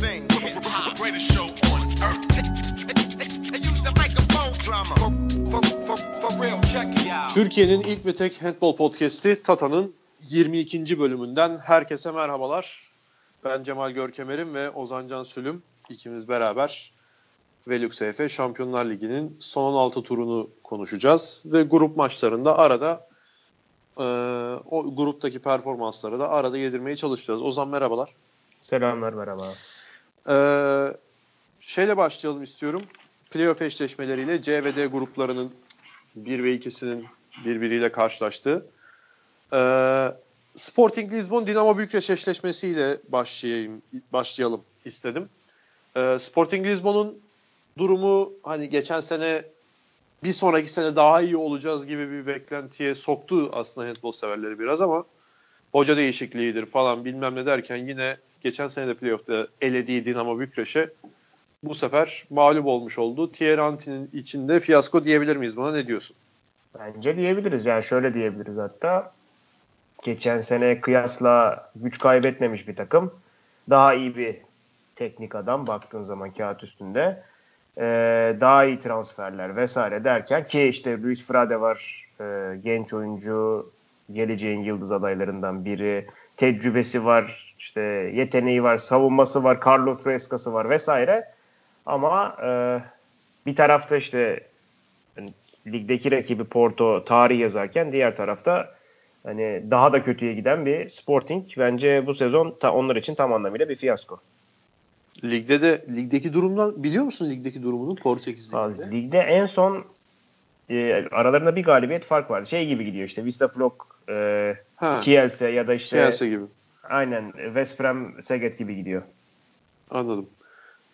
thing. Greatest show on earth. They use the microphone drama. For, for, for, for real, check it out. Türkiye'nin ilk ve tek handball podcast'i Tata'nın 22. bölümünden herkese merhabalar. Ben Cemal Görkemer'im ve Ozan Can Sülüm ikimiz beraber Velux EF Şampiyonlar Ligi'nin son 16 turunu konuşacağız ve grup maçlarında arada e, o gruptaki performansları da arada yedirmeye çalışacağız. Ozan merhabalar. Selamlar merhaba. Ee, şeyle başlayalım istiyorum. Playoff eşleşmeleriyle C ve D gruplarının 1 ve 2'sinin birbiriyle karşılaştığı. Ee, Sporting Lisbon Dinamo Bükreş eşleşmesiyle başlayayım, başlayalım istedim. Ee, Sporting Lisbon'un durumu hani geçen sene bir sonraki sene daha iyi olacağız gibi bir beklentiye soktu aslında handball severleri biraz ama hoca değişikliğidir falan bilmem ne derken yine geçen sene de playoff'ta elediği Dinamo Bükreş'e bu sefer mağlup olmuş oldu. Henry'nin içinde fiyasko diyebilir miyiz buna ne diyorsun? Bence diyebiliriz yani şöyle diyebiliriz hatta. Geçen sene kıyasla güç kaybetmemiş bir takım. Daha iyi bir teknik adam baktığın zaman kağıt üstünde. Ee, daha iyi transferler vesaire derken ki işte Luis Frade var e, genç oyuncu geleceğin yıldız adaylarından biri tecrübesi var işte yeteneği var savunması var Carlos Fresca'sı var vesaire ama e, bir tarafta işte hani, ligdeki rakibi Porto tarih yazarken diğer tarafta hani daha da kötüye giden bir Sporting bence bu sezon ta, onlar için tam anlamıyla bir fiyasko. Ligde de ligdeki durumdan biliyor musun ligdeki durumunu Portekiz liginde? Abi, ligde en son e, aralarında bir galibiyet fark vardı. Şey gibi gidiyor işte Vista Plok, e, Ha. Kielse ya da işte Chelsea gibi. aynen West Brom Seget gibi gidiyor. Anladım.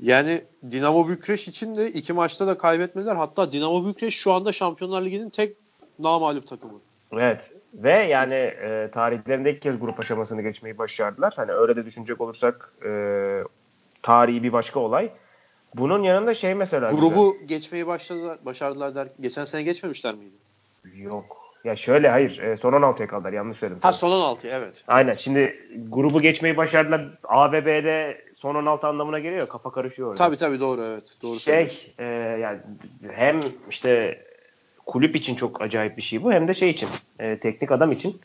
Yani Dinamo Bükreş için de iki maçta da kaybetmediler. Hatta Dinamo Bükreş şu anda Şampiyonlar Ligi'nin tek namağlup takımı. Evet. Ve yani e, tarihlerinde ilk kez grup aşamasını geçmeyi başardılar. Hani öyle de düşünecek olursak e, tarihi bir başka olay. Bunun yanında şey mesela Grubu geçmeyi başladılar, başardılar der. Geçen sene geçmemişler miydi? güzel. yok. Ya şöyle hayır. E, son 16'ya kaldılar. Yanlış söyledim. Ha son 16 evet. Aynen. Şimdi grubu geçmeyi başardılar. A ve B'de son 16 anlamına geliyor. Kafa karışıyor orada. Tabii tabii doğru evet. Doğru şey e, yani hem işte kulüp için çok acayip bir şey bu hem de şey için e, teknik adam için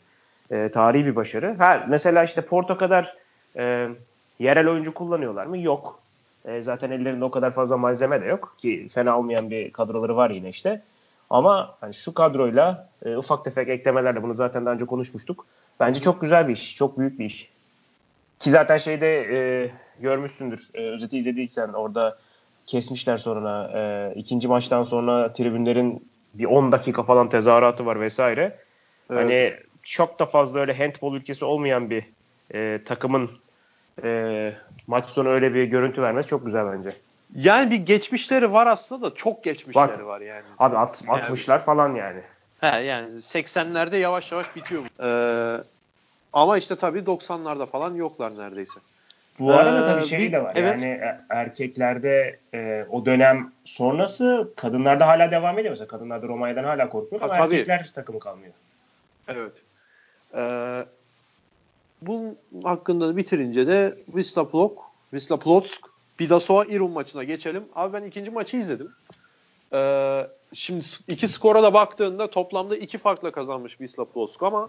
e, tarihi bir başarı. Ha, mesela işte Porto kadar e, yerel oyuncu kullanıyorlar mı? Yok. E, zaten ellerinde o kadar fazla malzeme de yok ki fena olmayan bir kadroları var yine işte. Ama hani şu kadroyla e, ufak tefek eklemelerle bunu zaten daha önce konuşmuştuk. Bence çok güzel bir iş. Çok büyük bir iş. Ki zaten şeyde e, görmüşsündür. E, özeti izlediysen orada kesmişler sonra. E, ikinci maçtan sonra tribünlerin bir 10 dakika falan tezahüratı var vesaire. Evet. Hani çok da fazla öyle handball ülkesi olmayan bir e, takımın e, maç sonu öyle bir görüntü vermesi çok güzel bence. Yani bir geçmişleri var aslında da çok geçmişleri Var. var, yani. Abi at, 60'lar falan yani. He yani 80'lerde yavaş yavaş bitiyor. Ee, ama işte tabii 90'larda falan yoklar neredeyse. Bu arada Ee, tabii şey bir- de var. evet. Yani e- erkeklerde e, o dönem sonrası kadınlarda hala devam ediyor. Mesela kadınlarda Romanya'dan hala korkuyor ama Ha, tabii. erkekler takımı kalmıyor. Evet. Ee, bunun hakkında bitirince de Wisla Plok, Wisla Plotsk, Bidasoa İrum maçına geçelim. Abi ben ikinci maçı izledim. Ee, şimdi iki skora da baktığında toplamda iki farkla kazanmış Wisla Plotsk ama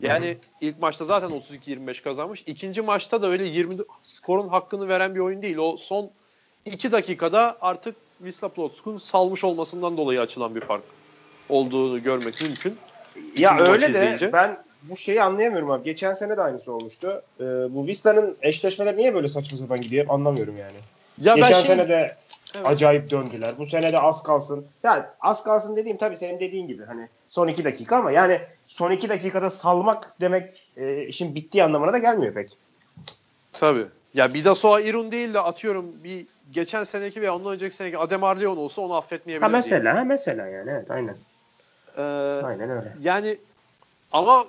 yani ilk maçta zaten 32-25 kazanmış. İkinci maçta da öyle 20 skorun hakkını veren bir oyun değil. O son iki dakikada artık Wisla Plotsk'un salmış olmasından dolayı açılan bir fark olduğunu görmek mümkün. Ya öyle de izleyince. ben bu şeyi anlayamıyorum abi. Geçen sene de aynısı olmuştu. Ee, bu Vista'nın eşleşmeler niye böyle saçma sapan gidiyor anlamıyorum yani. Ya Geçen ben şey- sene de Evet. acayip döndüler. Bu sene de az kalsın. Yani az kalsın dediğim tabii senin dediğin gibi hani son iki dakika ama yani son iki dakikada salmak demek e, işin bittiği anlamına da gelmiyor pek. Tabii. Ya Bidasoa İrun değil de atıyorum bir geçen seneki veya ondan önceki seneki Adem Arleon olsa onu affetmeyebilir. Ha mesela ha mesela yani evet aynen. Ee, Aynen öyle. yani ama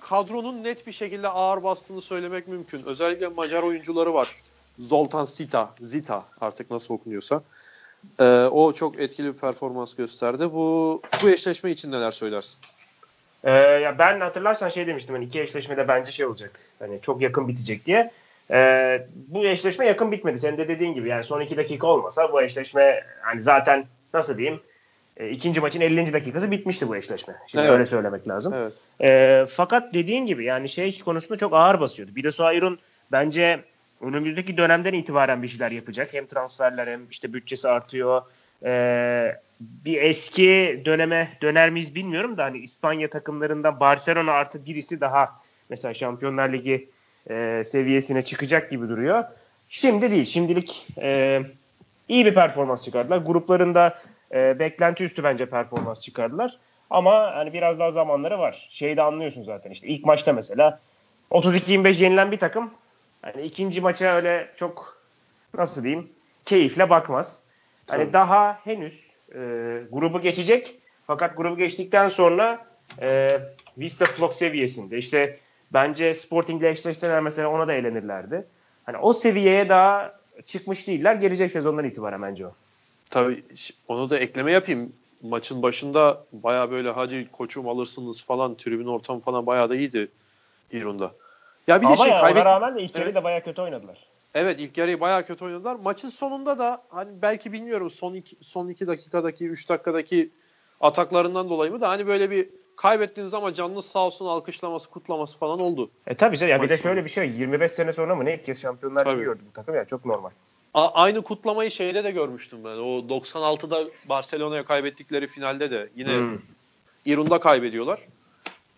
kadronun net bir şekilde ağır bastığını söylemek mümkün. Özellikle Macar oyuncuları var. Zoltan Sita, Zita artık nasıl okunuyorsa. Ee, o çok etkili bir performans gösterdi. Bu bu eşleşme için neler söylersin? Ee, ya ben hatırlarsan şey demiştim hani iki eşleşmede bence şey olacak. Hani çok yakın bitecek diye. Ee, bu eşleşme yakın bitmedi. Senin de dediğin gibi yani son iki dakika olmasa bu eşleşme hani zaten nasıl diyeyim e, ikinci maçın 50. dakikası bitmişti bu eşleşme. Şimdi Evet. öyle söylemek lazım. Evet. Ee, fakat dediğin gibi yani şey konusunda çok ağır basıyordu. Bir de Suayrun bence önümüzdeki dönemden itibaren bir şeyler yapacak. Hem transferler hem işte bütçesi artıyor. Ee, bir eski döneme döner miyiz bilmiyorum da hani İspanya takımlarından Barcelona artı birisi daha mesela Şampiyonlar Ligi e, seviyesine çıkacak gibi duruyor. Şimdi değil. Şimdilik e, iyi bir performans çıkardılar. Gruplarında e, beklenti üstü bence performans çıkardılar. Ama hani biraz daha zamanları var. Şeyi de anlıyorsun zaten işte ilk maçta mesela 32-25 yenilen bir takım hani ikinci maça öyle çok nasıl diyeyim keyifle bakmaz. Hani Tabii. daha henüz e, grubu geçecek fakat grubu geçtikten sonra e, Vista Flock seviyesinde işte bence Sporting'le eşleşseler mesela ona da eğlenirlerdi. Hani o seviyeye daha çıkmış değiller. Gelecek sezondan itibaren bence o. Tabii onu da ekleme yapayım. Maçın başında baya böyle hadi koçum alırsınız falan tribün ortamı falan baya da iyiydi İrun'da. Ya bir de Ama şey yani kaybet... ona rağmen de ilk yarı Evet. da bayağı kötü oynadılar. Evet ilk yarıyı bayağı kötü oynadılar. Maçın sonunda da hani belki bilmiyorum son iki, son iki dakikadaki 3 dakikadaki ataklarından dolayı mı da hani böyle bir kaybettiğiniz ama canınız sağ olsun alkışlaması kutlaması falan oldu. E tabii canım. Ya bir de şöyle bir şey. 25 sene sonra mı ne ilk kez Şampiyonlar Ligi gördü bu takım ya çok normal. A- aynı kutlamayı şeyde de görmüştüm ben. O 96'da Barcelona'ya kaybettikleri finalde de yine Hmm. İrun'da kaybediyorlar.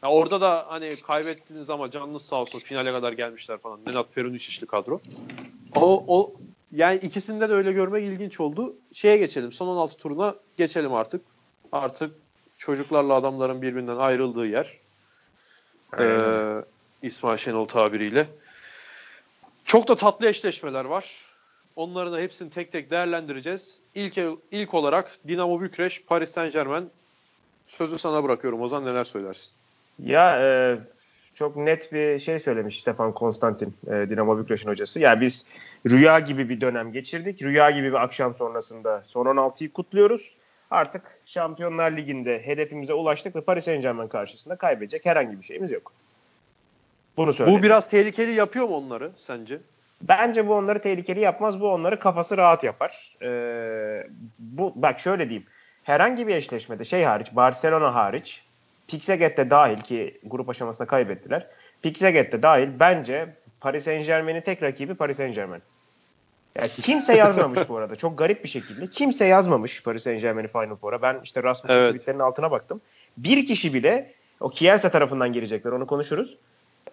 Ya orada da hani kaybettiniz ama canınız sağ olsun finale kadar gelmişler falan. Nenad Perunicic'li kadro. O, o yani ikisinde de öyle görmek ilginç oldu. Şeye geçelim. Son 16 turuna geçelim artık. Artık çocuklarla adamların birbirinden ayrıldığı yer. Ee, İsmail Şenol tabiriyle. Çok da tatlı eşleşmeler var. Onların da hepsini tek tek değerlendireceğiz. İlk ilk olarak Dinamo Bükreş, Paris Saint-Germain. Sözü sana bırakıyorum. Ozan neler söylersin? Ya e, çok net bir şey söylemiş Stefan Konstantin, e, Dinamo Bükreş'in hocası. Ya biz rüya gibi bir dönem geçirdik. Rüya gibi bir akşam sonrasında son 16'yı kutluyoruz. Artık Şampiyonlar Ligi'nde hedefimize ulaştık ve Paris Saint-Germain karşısında kaybedecek herhangi bir şeyimiz yok. Bunu söyledi. Bu biraz tehlikeli yapıyor mu onları sence? Bence bu onları tehlikeli yapmaz. Bu onları kafası rahat yapar. Ee, bu bak şöyle diyeyim. Herhangi bir eşleşmede şey hariç, Barcelona hariç, Pixaget'te dahil ki grup aşamasında kaybettiler. Pixaget'te dahil bence Paris Saint-Germain'in tek rakibi Paris Saint-Germain. Yani kimse yazmamış bu arada. Çok garip bir şekilde. Kimse yazmamış Paris Saint-Germain'i Final Four'a. Ben işte Rasmus'un Evet. tweetlerinin altına baktım. Bir kişi bile o Kielce tarafından girecekler. Onu konuşuruz.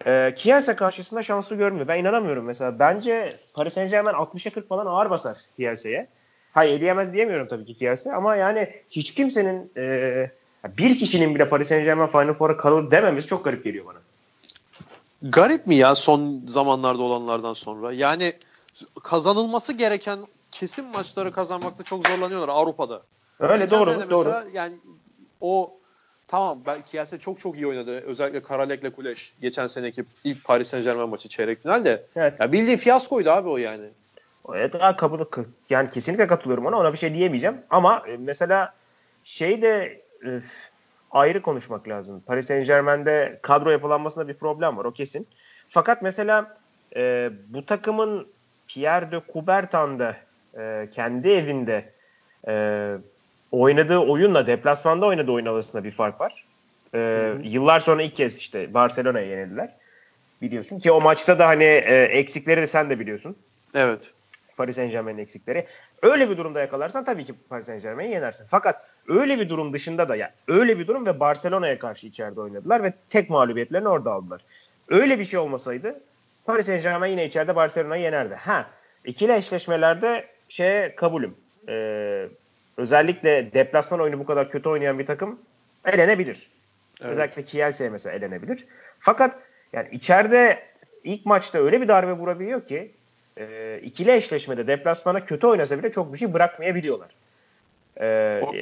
Ee, Kielce karşısında şanslı görmüyor. Ben inanamıyorum mesela. Bence Paris Saint-Germain 60'a 40 falan ağır basar Kielce'ye. Hayır eleyemez diyemiyorum tabii ki Kielce ama yani hiç kimsenin e, bir kişinin bile Paris Saint-Germain Final Four'a kalır dememiz çok garip geliyor bana. Garip mi ya son zamanlarda olanlardan sonra? Yani kazanılması gereken kesin maçları kazanmakta çok zorlanıyorlar Avrupa'da. Öyle Geçen doğru sene doğru. mesela Yani o tamam belki Kielse çok çok iyi oynadı. Özellikle Karalek'le Kuleş geçen seneki ilk Paris Saint Germain maçı çeyrek finalde. Evet. Ya bildiğin fiyaskoydu abi o yani. Evet daha kabul yani kesinlikle katılıyorum ona ona bir şey diyemeyeceğim ama e, mesela şey de e, ayrı konuşmak lazım. Paris Saint Germain'de kadro yapılanmasında bir problem var o kesin. Fakat mesela e, bu takımın Pierre de Coubertin'de e, kendi evinde e, oynadığı oyunla deplasmanda oynadığı oyun arasında bir fark var. E, Yıllar sonra ilk kez işte Barcelona'ya yenildiler. Biliyorsun ki o maçta da hani e, eksikleri de sen de biliyorsun. Evet. Paris Saint Germain'in eksikleri. Öyle bir durumda yakalarsan tabii ki Paris Saint Germain'i yenersin. Fakat öyle bir durum dışında da ya öyle bir durum ve Barcelona'ya karşı içeride oynadılar ve tek mağlubiyetlerini orada aldılar. Öyle bir şey olmasaydı Paris Saint Germain yine içeride Barcelona'yı yenerdi. Ha ikili eşleşmelerde şeye kabulüm. Ee, özellikle deplasman oyunu bu kadar kötü oynayan bir takım elenebilir. Evet. Özellikle Kielce mesela elenebilir. Fakat yani içeride ilk maçta öyle bir darbe vurabiliyor ki e, ikili eşleşmede deplasmana kötü oynasa bile çok bir şey bırakmayabiliyorlar. E, O-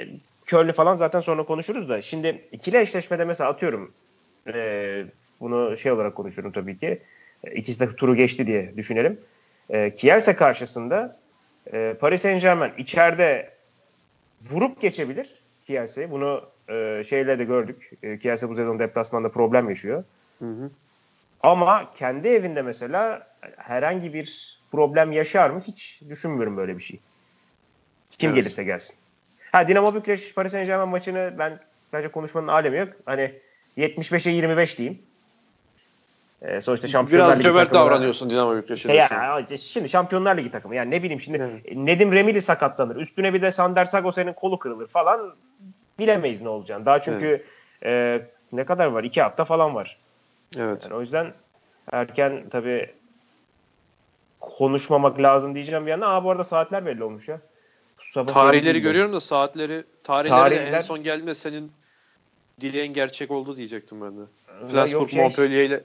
Köln'ü falan zaten sonra konuşuruz da. Şimdi ikili eşleşmede mesela atıyorum e, bunu şey olarak konuşuyorum tabii ki. E, İkisi de turu geçti diye düşünelim. E, Kielce karşısında e, Paris Saint Germain içeride vurup geçebilir Kielce'yi. Bunu e, şeyle de gördük. E, Kielce bu sezon deplasmanda problem yaşıyor. Hı hı. Ama kendi evinde mesela herhangi bir problem yaşar mı hiç düşünmüyorum böyle bir şey. Kim Evet. gelirse gelsin. Ha Dinamo Bükreş Paris Saint Germain maçını ben bence konuşmanın alemi yok. Hani 75'e 25 diyeyim. Ee, sonuçta Şampiyonlar Biraz Ligi cömert takımı- davranıyorsun Dinamo Bükreş'e. şey ya, şimdi Şampiyonlar Ligi takımı. Yani ne bileyim şimdi Nedim Remili sakatlanır. Üstüne bir de Sander Sagosen'in kolu kırılır falan. Bilemeyiz ne olacağını. Daha çünkü e, ne kadar var? İki hafta falan var. Evet. Yani o yüzden erken tabii konuşmamak lazım diyeceğim bir yana. Aa bu arada saatler belli olmuş ya. Sabah Tarihleri görüyorum da saatleri tarihleri de en Tarihler- son geldiğinde senin dileğin gerçek oldu diyecektim ben de. Flensburg şey- Montpellier ile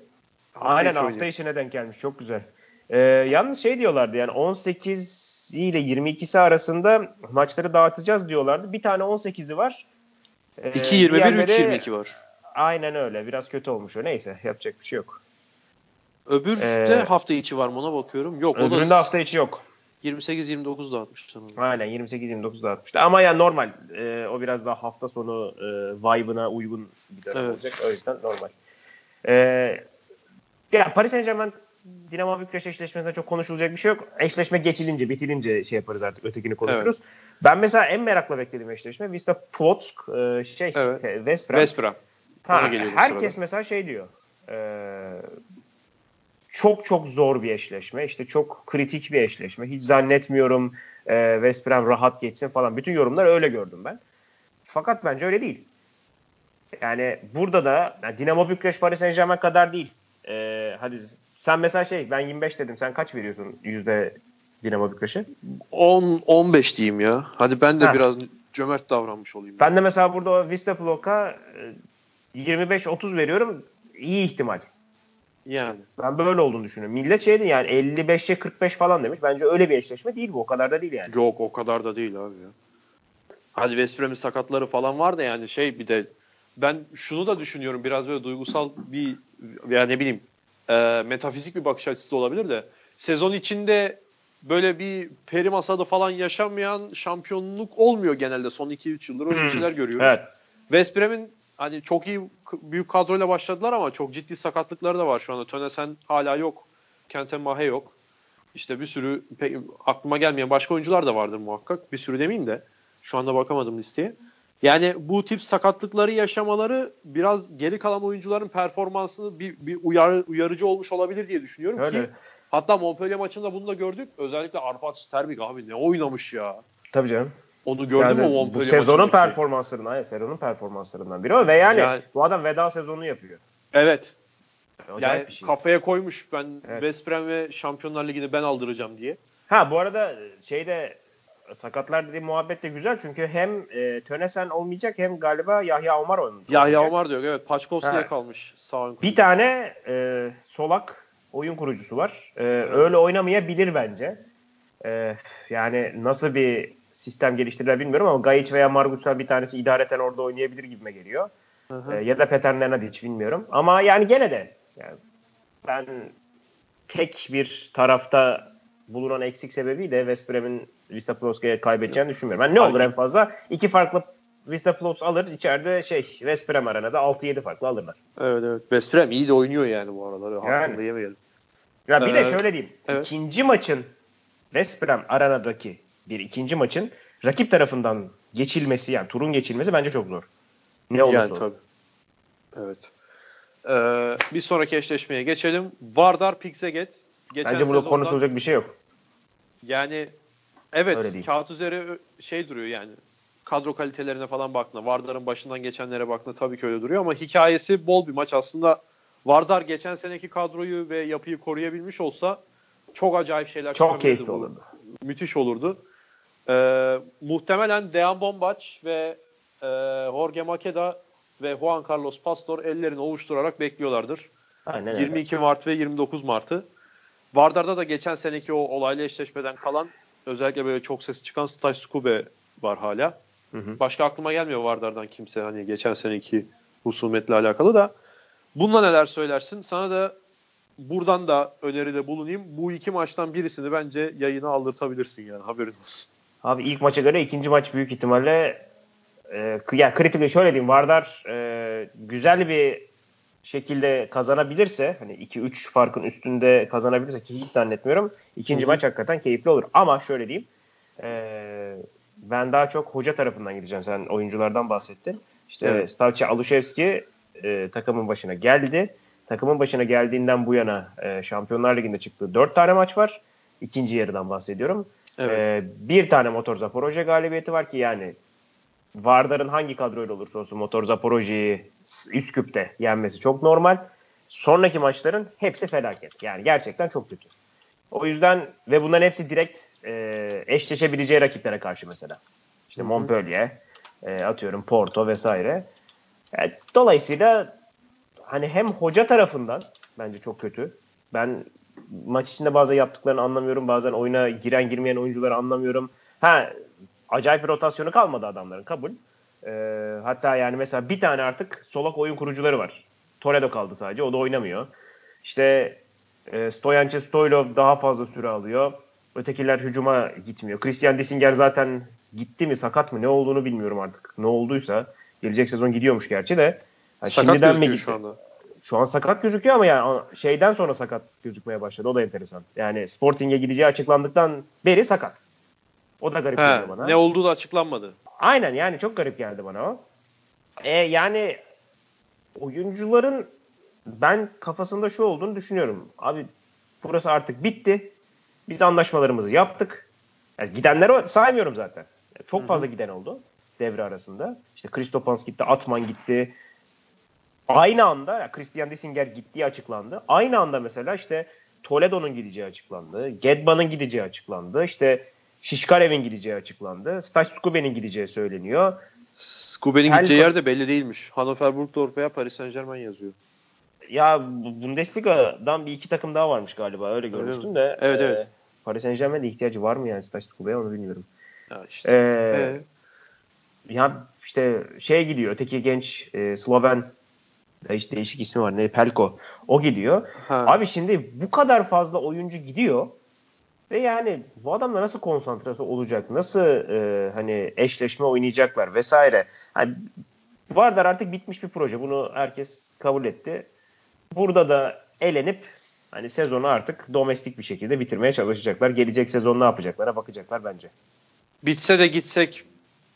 Aynen içi hafta oynuyor. içine denk gelmiş. Çok güzel. Ee, yalnız şey diyorlardı yani 18 ile 22'si arasında maçları dağıtacağız diyorlardı. Bir tane 18'i var. Ee, 2.21 diğerleri- 3.22 var. Aynen öyle. Biraz kötü olmuş o. Neyse yapacak bir şey yok. Öbür Ee, de hafta içi var mı ona bakıyorum. Yok o Öbüründe da hafta içi yok. 28-29 dağıtmış sanırım. Aynen 28-29 dağıtmıştı. Ama yani normal. Ee, o biraz daha hafta sonu e, vibe'ına uygun bir dönem Evet. olacak. O yüzden normal. Ee, ya Paris Saint Germain Dinamo Bükreş eşleşmesinde çok konuşulacak bir şey yok. Eşleşme geçilince, bitilince şey yaparız artık. Ötekini konuşuruz. Ben mesela en merakla beklediğim eşleşme Vista Plotsk e, şey Evet. e, West Brom. Vespra. Ha, herkes sırada. mesela şey diyor. Ee, çok çok zor bir eşleşme. İşte çok kritik bir eşleşme. Hiç zannetmiyorum e, West Brom rahat geçsin falan. Bütün yorumlar öyle gördüm ben. Fakat bence öyle değil. Yani burada da yani Dinamo Bükreş Paris Saint Germain kadar değil. Ee, hadi sen mesela şey ben 25 dedim. Sen kaç veriyorsun yüzde Dinamo Bükreş'e? 10 15 diyeyim ya. Hadi ben de Ha. biraz cömert davranmış olayım. Ben de mesela burada Vista Blok'a e, 25-30 veriyorum. İyi ihtimal. yani. Ben böyle olduğunu düşünüyorum. Millet şeydi yani 55'e 45 falan demiş. Bence öyle bir eşleşme değil bu. O kadar da değil yani. Yok o kadar da değil abi ya. Hadi West Brom'un sakatları falan var da yani şey bir de ben şunu da düşünüyorum biraz böyle duygusal bir veya ne bileyim e, metafizik bir bakış açısı da olabilir de sezon içinde böyle bir peri masada falan yaşanmayan şampiyonluk olmuyor genelde son 2-3 yıldır öyle Hmm. şeyler görüyoruz. Evet. West Brom'un hani çok iyi büyük kadroyla başladılar ama çok ciddi sakatlıkları da var şu anda. Tönesen hala yok. Kente Mahe yok. İşte bir sürü pe- aklıma gelmeyen başka oyuncular da vardır muhakkak. Bir sürü demeyeyim de şu anda bakamadım listeye. Yani bu tip sakatlıkları yaşamaları biraz geri kalan oyuncuların performansını bir, bir uyarı, uyarıcı olmuş olabilir diye düşünüyorum Öyle. ki hatta Montpellier maçında bunu da gördük. Özellikle Arpad Sterbik abi ne oynamış ya. Tabii canım. Onu gördün Yani mü bu Montpellier sezonun maçındaki? performanslarından, hayır, sezonun performanslarından biri o ve yani, Yani- bu adam veda sezonunu yapıyor. Evet. Yani bir şey. kafaya koymuş ben Evet. West Brom ve Şampiyonlar Ligi'ni ben aldıracağım diye. Ha bu arada şeyde sakatlar dediğim muhabbet de güzel çünkü hem e, Tönesen olmayacak hem galiba Yahya Omar oynayacak. Yahya Omar diyor evet Paçkovski'ye kalmış sağ Bir tane e, solak oyun kurucusu var. E, öyle oynamayabilir bence. E, yani nasıl bir sistem geliştirirler bilmiyorum ama Gayic veya Margus'tan bir tanesi idareten orada oynayabilir gibime geliyor. Hı hı. E, ya da Peter Nenadic bilmiyorum. Ama yani gene de yani ben tek bir tarafta bulunan eksik sebebiyle West Brom'un Vista Plovska'ya kaybedeceğini düşünmüyorum. Ben ne Abi- olur en fazla iki farklı Vista Plovs alır. içeride şey West Brom arenada 6-7 farklı alırlar. Evet evet. West iyi de oynuyor yani bu aralar. Yani. Yemeyelim. Ya bir Ee, de şöyle diyeyim. evet. İkinci maçın West Brom arenadaki bir ikinci maçın rakip tarafından geçilmesi yani turun geçilmesi bence çok zor. Ne olursa Yani tabii. Evet. Ee, bir sonraki eşleşmeye geçelim. Vardar Pixeget. Geçen Bence burada sezondan- konuşulacak bir şey yok. Yani evet Öyle değil. kağıt üzeri şey duruyor yani. Kadro kalitelerine falan baktığında, Vardar'ın başından geçenlere baktığında tabii ki öyle duruyor ama hikayesi bol bir maç. Aslında Vardar geçen seneki kadroyu ve yapıyı koruyabilmiş olsa çok acayip şeyler Çok keyifli bu. olurdu. Müthiş olurdu. Ee, muhtemelen Dejan Bombaç ve e, Jorge Makeda ve Juan Carlos Pastor ellerini ovuşturarak bekliyorlardır. Aynen öyle. 22 Mart ve 29 Mart'ı. Vardar'da da geçen seneki o olaylı eşleşmeden kalan özellikle böyle çok ses çıkan Staj Skube var hala. Hı hı. Başka aklıma gelmiyor Vardar'dan kimse hani geçen seneki husumetle alakalı da. Bununla neler söylersin? Sana da buradan da öneride bulunayım. Bu iki maçtan birisini bence yayına aldırtabilirsin yani haberin olsun. Abi ilk maça göre ikinci maç büyük ihtimalle e, ya kritik şöyle diyeyim Vardar e, güzel bir şekilde kazanabilirse hani 2-3 farkın üstünde kazanabilirse ki hiç zannetmiyorum. ikinci Hı hı. maç hakikaten keyifli olur. Ama şöyle diyeyim. ee, ben daha çok hoca tarafından gideceğim. Sen oyunculardan bahsettin. İşte Evet. Stalci Alushevski e, takımın başına geldi. Takımın başına geldiğinden bu yana e, Şampiyonlar Ligi'nde çıktığı 4 tane maç var. İkinci yarıdan bahsediyorum. Evet. Ee, bir tane Motor Zaporoje galibiyeti var ki yani Vardar'ın hangi kadroyla olursa olsun Motor Zaporoje'yi Üsküp'te yenmesi çok normal. Sonraki maçların hepsi felaket. Yani gerçekten çok kötü. O yüzden ve bunların hepsi direkt e, eşleşebileceği rakiplere karşı mesela. İşte Montpellier, e, atıyorum Porto vesaire. Yani dolayısıyla hani hem hoca tarafından bence çok kötü. Ben maç içinde bazen yaptıklarını anlamıyorum. Bazen oyuna giren girmeyen oyuncuları anlamıyorum. Ha acayip bir rotasyonu kalmadı adamların kabul. Ee, hatta yani mesela bir tane artık solak oyun kurucuları var. Toledo kaldı sadece. O da oynamıyor. İşte e, Stoyançe Stoylov daha fazla süre alıyor. Ötekiler hücuma gitmiyor. Christian Dissinger zaten gitti mi sakat mı ne olduğunu bilmiyorum artık. Ne olduysa. Gelecek sezon gidiyormuş gerçi de. Yani Sakat şimdiden mi gitti? şu anda. Şu an sakat gözüküyor ama yani şeyden sonra sakat gözükmeye başladı. O da enteresan. Yani Sporting'e gideceği açıklandıktan beri sakat. O da garip He, geliyor bana. ne olduğu da açıklanmadı. Aynen yani çok garip geldi bana o. E, yani oyuncuların ben kafasında şu olduğunu düşünüyorum. Abi burası artık bitti. Biz anlaşmalarımızı yaptık. Yani gidenleri saymıyorum zaten. Çok fazla giden oldu devre arasında. İşte Kristopans gitti, Atman gitti. Aynı anda ya Christian Dissinger gittiği açıklandı. Aynı anda mesela işte Toledo'nun gideceği açıklandı. Gedba'nın gideceği açıklandı. İşte Şişkarev'in gideceği açıklandı. Stas Skube'nin gideceği söyleniyor. Skube'nin Her- gideceği yer de belli değilmiş. Hannover Burgdorf veya Paris Saint Germain yazıyor. Ya bu- Bundesliga'dan bir iki takım daha varmış galiba öyle görmüştüm de. Evet, e, evet. Paris Saint Germain'de ihtiyacı var mı yani Stas Skube'ye onu bilmiyorum. Ya işte. Ee, Ee, ya işte şey gidiyor öteki genç e, Sloven değiş, değişik ismi var ne Pelko o gidiyor. ha. Abi şimdi bu kadar fazla oyuncu gidiyor ve yani bu adamla nasıl konsantrası olacak? Nasıl e, hani eşleşme oynayacaklar vesaire. Hani Vardar artık bitmiş bir proje. Bunu herkes kabul etti. Burada da elenip hani sezonu artık domestik bir şekilde bitirmeye çalışacaklar. Gelecek sezon ne yapacaklara bakacaklar bence. Bitse de gitsek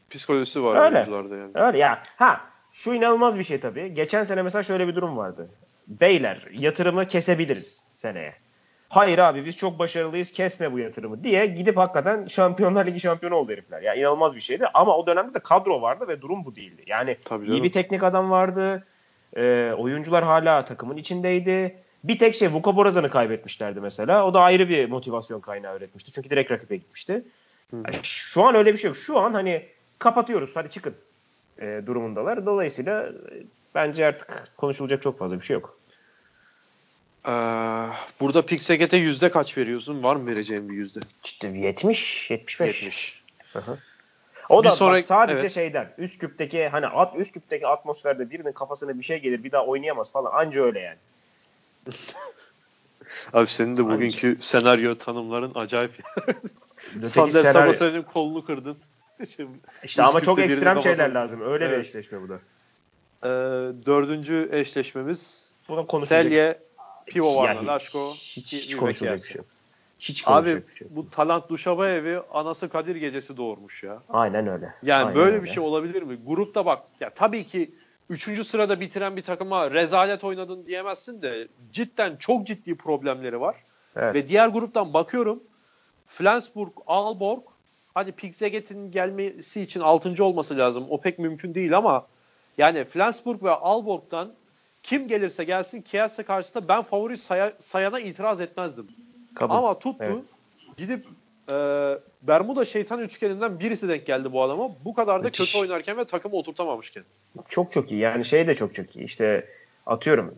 psikolojisi var Öyle. oyuncularda yani. Öyle ya. Ha şu inanılmaz bir şey tabii. Geçen sene mesela şöyle bir durum vardı. Beyler yatırımı kesebiliriz seneye. Hayır abi biz çok başarılıyız kesme bu yatırımı diye gidip hakikaten Şampiyonlar Ligi şampiyonu oldu herifler. Ya inanılmaz bir şeydi ama o dönemde de kadro vardı ve durum bu değildi. Yani Tabii iyi bir teknik adam vardı. Ee, oyuncular hala takımın içindeydi. Bir tek şey Vuko Borazan'ı kaybetmişlerdi mesela. O da ayrı bir motivasyon kaynağı üretmişti. Çünkü direkt rakibe gitmişti. Yani şu an öyle bir şey yok. Şu an hani kapatıyoruz hadi çıkın e, durumundalar. Dolayısıyla e, bence artık konuşulacak çok fazla bir şey yok. Ee, burada Pixeget'e yüzde kaç veriyorsun? Var mı vereceğin bir yüzde? İşte 70, 75. 70. O Bir da sonraki- bak, sadece evet. şeyden Üsküp'teki hani at Üsküp'teki atmosferde birinin kafasına bir şey gelir bir daha oynayamaz falan anca öyle yani. Abi senin de bugünkü senaryo tanımların acayip. Sandel senaryo- Sabasa'nın kolunu kırdın. Şimdi İşte ama çok ekstrem şeyler lazım. Öyle bir Evet. eşleşme bu da. Ee, dördüncü eşleşmemiz. Selye, Pivovarna, Ya Laşko, hiç, hiç konuşulacak bir şey yok. Hiç Abi şey bu Talant Duşabayevi anası Kadir gecesi doğurmuş ya. Aynen öyle. Yani Aynen böyle öyle. bir şey olabilir mi? Grupta bak ya tabii ki 3. sırada bitiren bir takıma rezalet oynadın diyemezsin de cidden çok ciddi problemleri var. Evet. Ve diğer gruptan bakıyorum Flensburg, Aalborg hadi Pixeget'in gelmesi için 6. olması lazım. O pek mümkün değil ama yani Flensburg ve Aalborg'dan kim gelirse gelsin Kielse karşısında ben favori saya- sayana itiraz etmezdim. Kabul. Ama tuttu Evet. gidip e, Bermuda şeytan üçgeninden birisi denk geldi bu adama. Bu kadar da Müthiş. kötü oynarken ve takımı oturtamamışken. Çok çok iyi. Yani şey de çok çok iyi. İşte atıyorum.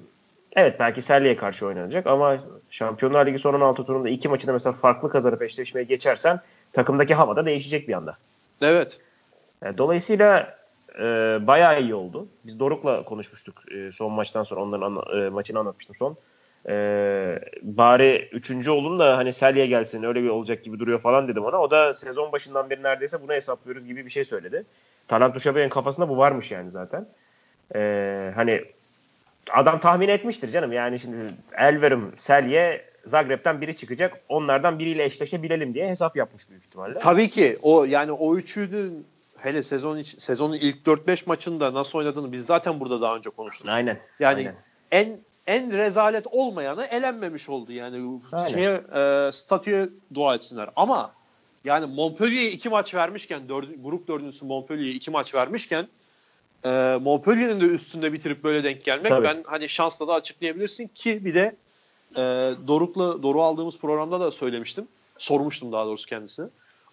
Evet belki Selye'ye karşı oynanacak ama Şampiyonlar Ligi son 16 turunda iki maçı da mesela farklı kazanıp eşleşmeye geçersen takımdaki hava da değişecek bir anda. Evet. Yani dolayısıyla e, bayağı iyi oldu. Biz Doruk'la konuşmuştuk e, son maçtan sonra onların anla- e, maçını anlatmıştım son. E, bari üçüncü olun da hani Selye gelsin öyle bir olacak gibi duruyor falan dedim ona. O da sezon başından beri neredeyse bunu hesaplıyoruz gibi bir şey söyledi. Talant Duşabe'nin kafasında bu varmış yani zaten. E, hani adam tahmin etmiştir canım. Yani şimdi Elverum, Selye, Zagreb'ten biri çıkacak. Onlardan biriyle eşleşebilelim diye hesap yapmış büyük ihtimalle. Tabii ki o yani o üçünün hele sezon iç, sezonun ilk 4-5 maçında nasıl oynadığını biz zaten burada daha önce konuştuk. Aynen. Yani aynen. en en rezalet olmayanı elenmemiş oldu yani. Aynen. Şeye, e, statüye dua etsinler. Ama yani Montpellier'e iki maç vermişken dördü, grup dördüncüsü Montpellier'e iki maç vermişken e, Montpellier'in de üstünde bitirip böyle denk gelmek Tabii. ben hani şansla da açıklayabilirsin ki bir de e, Doruk'la Doru aldığımız programda da söylemiştim. Sormuştum daha doğrusu kendisine.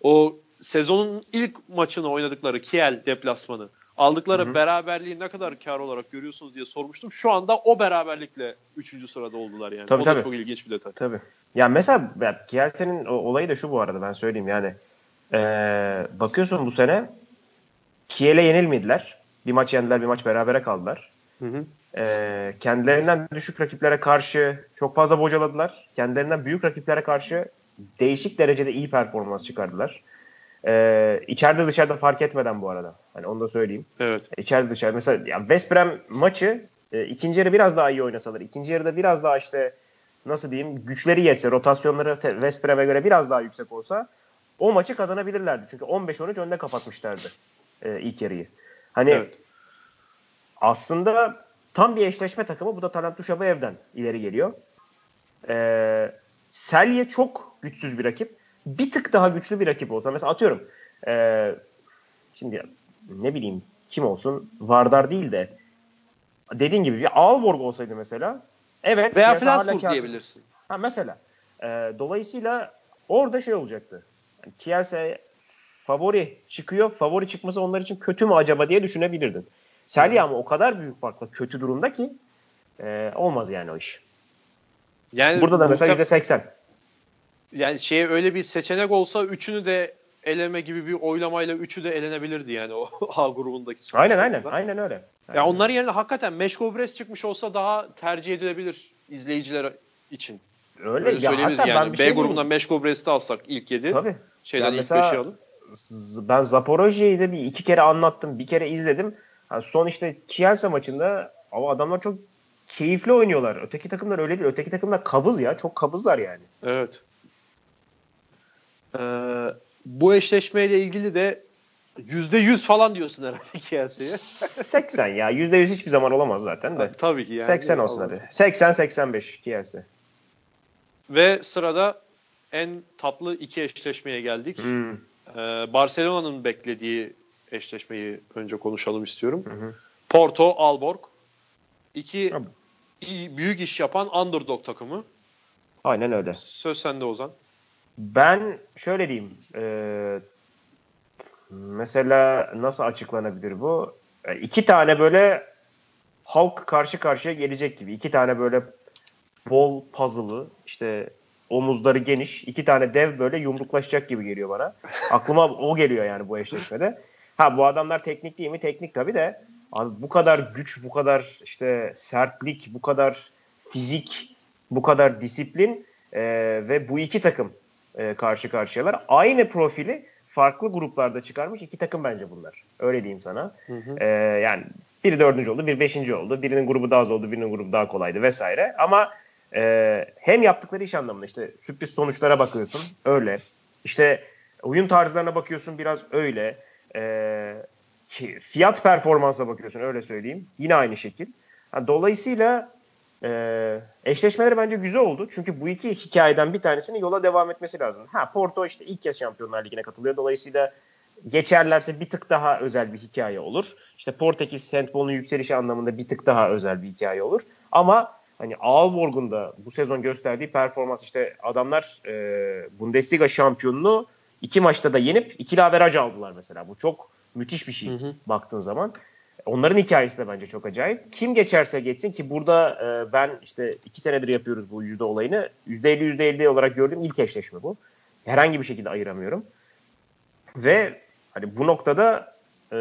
O sezonun ilk maçını oynadıkları Kiel deplasmanı aldıkları Hı hı. beraberliği ne kadar kar olarak görüyorsunuz diye sormuştum. Şu anda o beraberlikle 3. sırada oldular yani. Tabii, o da tabii. çok ilginç bir detay. Tabii. Ya mesela ya Kielsen'in olayı da şu bu arada ben söyleyeyim yani. Ee, bakıyorsun bu sene Kiel'e yenilmediler. Bir maç yendiler, bir maç berabere kaldılar. Hı hı. Ee, kendilerinden düşük rakiplere karşı çok fazla bocaladılar. Kendilerinden büyük rakiplere karşı değişik derecede iyi performans çıkardılar. Ee, içeride dışarıda fark etmeden bu arada. Hani onu da söyleyeyim. Evet. İçeride dışarıda. Mesela ya West Brom maçı e, ikinci yarı biraz daha iyi oynasalar, ikinci yarıda biraz daha işte nasıl diyeyim güçleri yetse, rotasyonları West Brom'e göre biraz daha yüksek olsa o maçı kazanabilirlerdi. Çünkü 15-13 önde kapatmışlardı e, ilk yarıyı. Hani Evet. aslında tam bir eşleşme takımı. Bu da Talant evden ileri geliyor. Ee, Selye çok güçsüz bir rakip. Bir tık daha güçlü bir rakip olsa. Mesela atıyorum. ee, şimdi ne bileyim kim olsun Vardar değil de dediğin gibi bir Aalborg olsaydı mesela evet Veya Flensburg diyebilirsin. Ha mesela. Ee, dolayısıyla orada şey olacaktı. Yani Kielse favori çıkıyor. Favori çıkması onlar için kötü mü acaba diye düşünebilirdin. Selye ama o kadar büyük farkla kötü durumda ki e, olmaz yani o iş. Yani Burada da mesela muhtem- %80. Yani şeye öyle bir seçenek olsa üçünü de eleme gibi bir oylamayla üçü de elenebilirdi yani o A grubundaki. Aynen aynen. sonuçlarında. Aynen öyle. Ya Aynen onların yerine hakikaten Meşko Brest çıkmış olsa daha tercih edilebilir izleyiciler için. öyle. Öyle ya söyleyebiliriz yani. ben B şey grubundan diyeyim. Meşko Brest'i alsak ilk 7. Tabii. Şeyden Ya ilk mesela- 5'i alıp. Z- Ben Zaporojye'yi de bir iki kere anlattım. Bir kere izledim. Ha, son işte Kielce maçında ama adamlar çok keyifli oynuyorlar. Öteki takımlar öyle değil. Öteki takımlar kabız ya. Çok kabızlar yani. Evet. Ee, bu eşleşmeyle ilgili de %100 falan diyorsun herhalde Kielce'ye. 80 ya. %100 hiçbir zaman olamaz zaten de. Tabii ki yani. 80 olsun Allah. hadi. 80-85 Kielce. Ve sırada en tatlı iki eşleşmeye geldik. Hmm. Ee, Barcelona'nın beklediği eşleşmeyi önce konuşalım istiyorum. Hı hı. Porto, Alborg. İki iyi- büyük iş yapan underdog takımı. Aynen öyle. Söz sende Ozan. Ben şöyle diyeyim. e, mesela nasıl açıklanabilir bu? E, iki tane böyle halk karşı karşıya gelecek gibi. İki tane böyle bol puzzle'ı işte omuzları geniş. iki tane dev böyle yumruklaşacak gibi geliyor bana. Aklıma o geliyor yani bu eşleşmede. Ha bu adamlar teknik değil mi? Teknik tabii de abi bu kadar güç, bu kadar işte sertlik, bu kadar fizik, bu kadar disiplin e, ve bu iki takım e, karşı karşıyalar. Aynı profili farklı gruplarda çıkarmış iki takım bence bunlar. Öyle diyeyim sana. E, yani biri dördüncü oldu, biri beşinci oldu. Birinin grubu daha az oldu, birinin grubu daha kolaydı vesaire. Ama e, hem yaptıkları iş anlamında işte sürpriz sonuçlara bakıyorsun öyle. İşte oyun tarzlarına bakıyorsun biraz öyle. E, fiyat performansa bakıyorsun öyle söyleyeyim. Yine aynı şekil. Dolayısıyla e, eşleşmeleri bence güzel oldu. Çünkü bu iki hikayeden bir tanesinin yola devam etmesi lazım. Ha Porto işte ilk kez Şampiyonlar Ligi'ne katılıyor. Dolayısıyla geçerlerse bir tık daha özel bir hikaye olur. İşte Portekiz Sentbol'un yükselişi anlamında bir tık daha özel bir hikaye olur. Ama hani Aalborg'un da bu sezon gösterdiği performans işte adamlar e, Bundesliga şampiyonunu iki maçta da yenip ikili averaj aldılar mesela. Bu çok müthiş bir şey Hı hı. baktığın zaman. Onların hikayesi de bence çok acayip. Kim geçerse geçsin ki burada e, ben işte iki senedir yapıyoruz bu yüzde olayını. Yüzde elli yüzde elli olarak gördüğüm ilk eşleşme bu. Herhangi bir şekilde ayıramıyorum. Ve hani bu noktada e,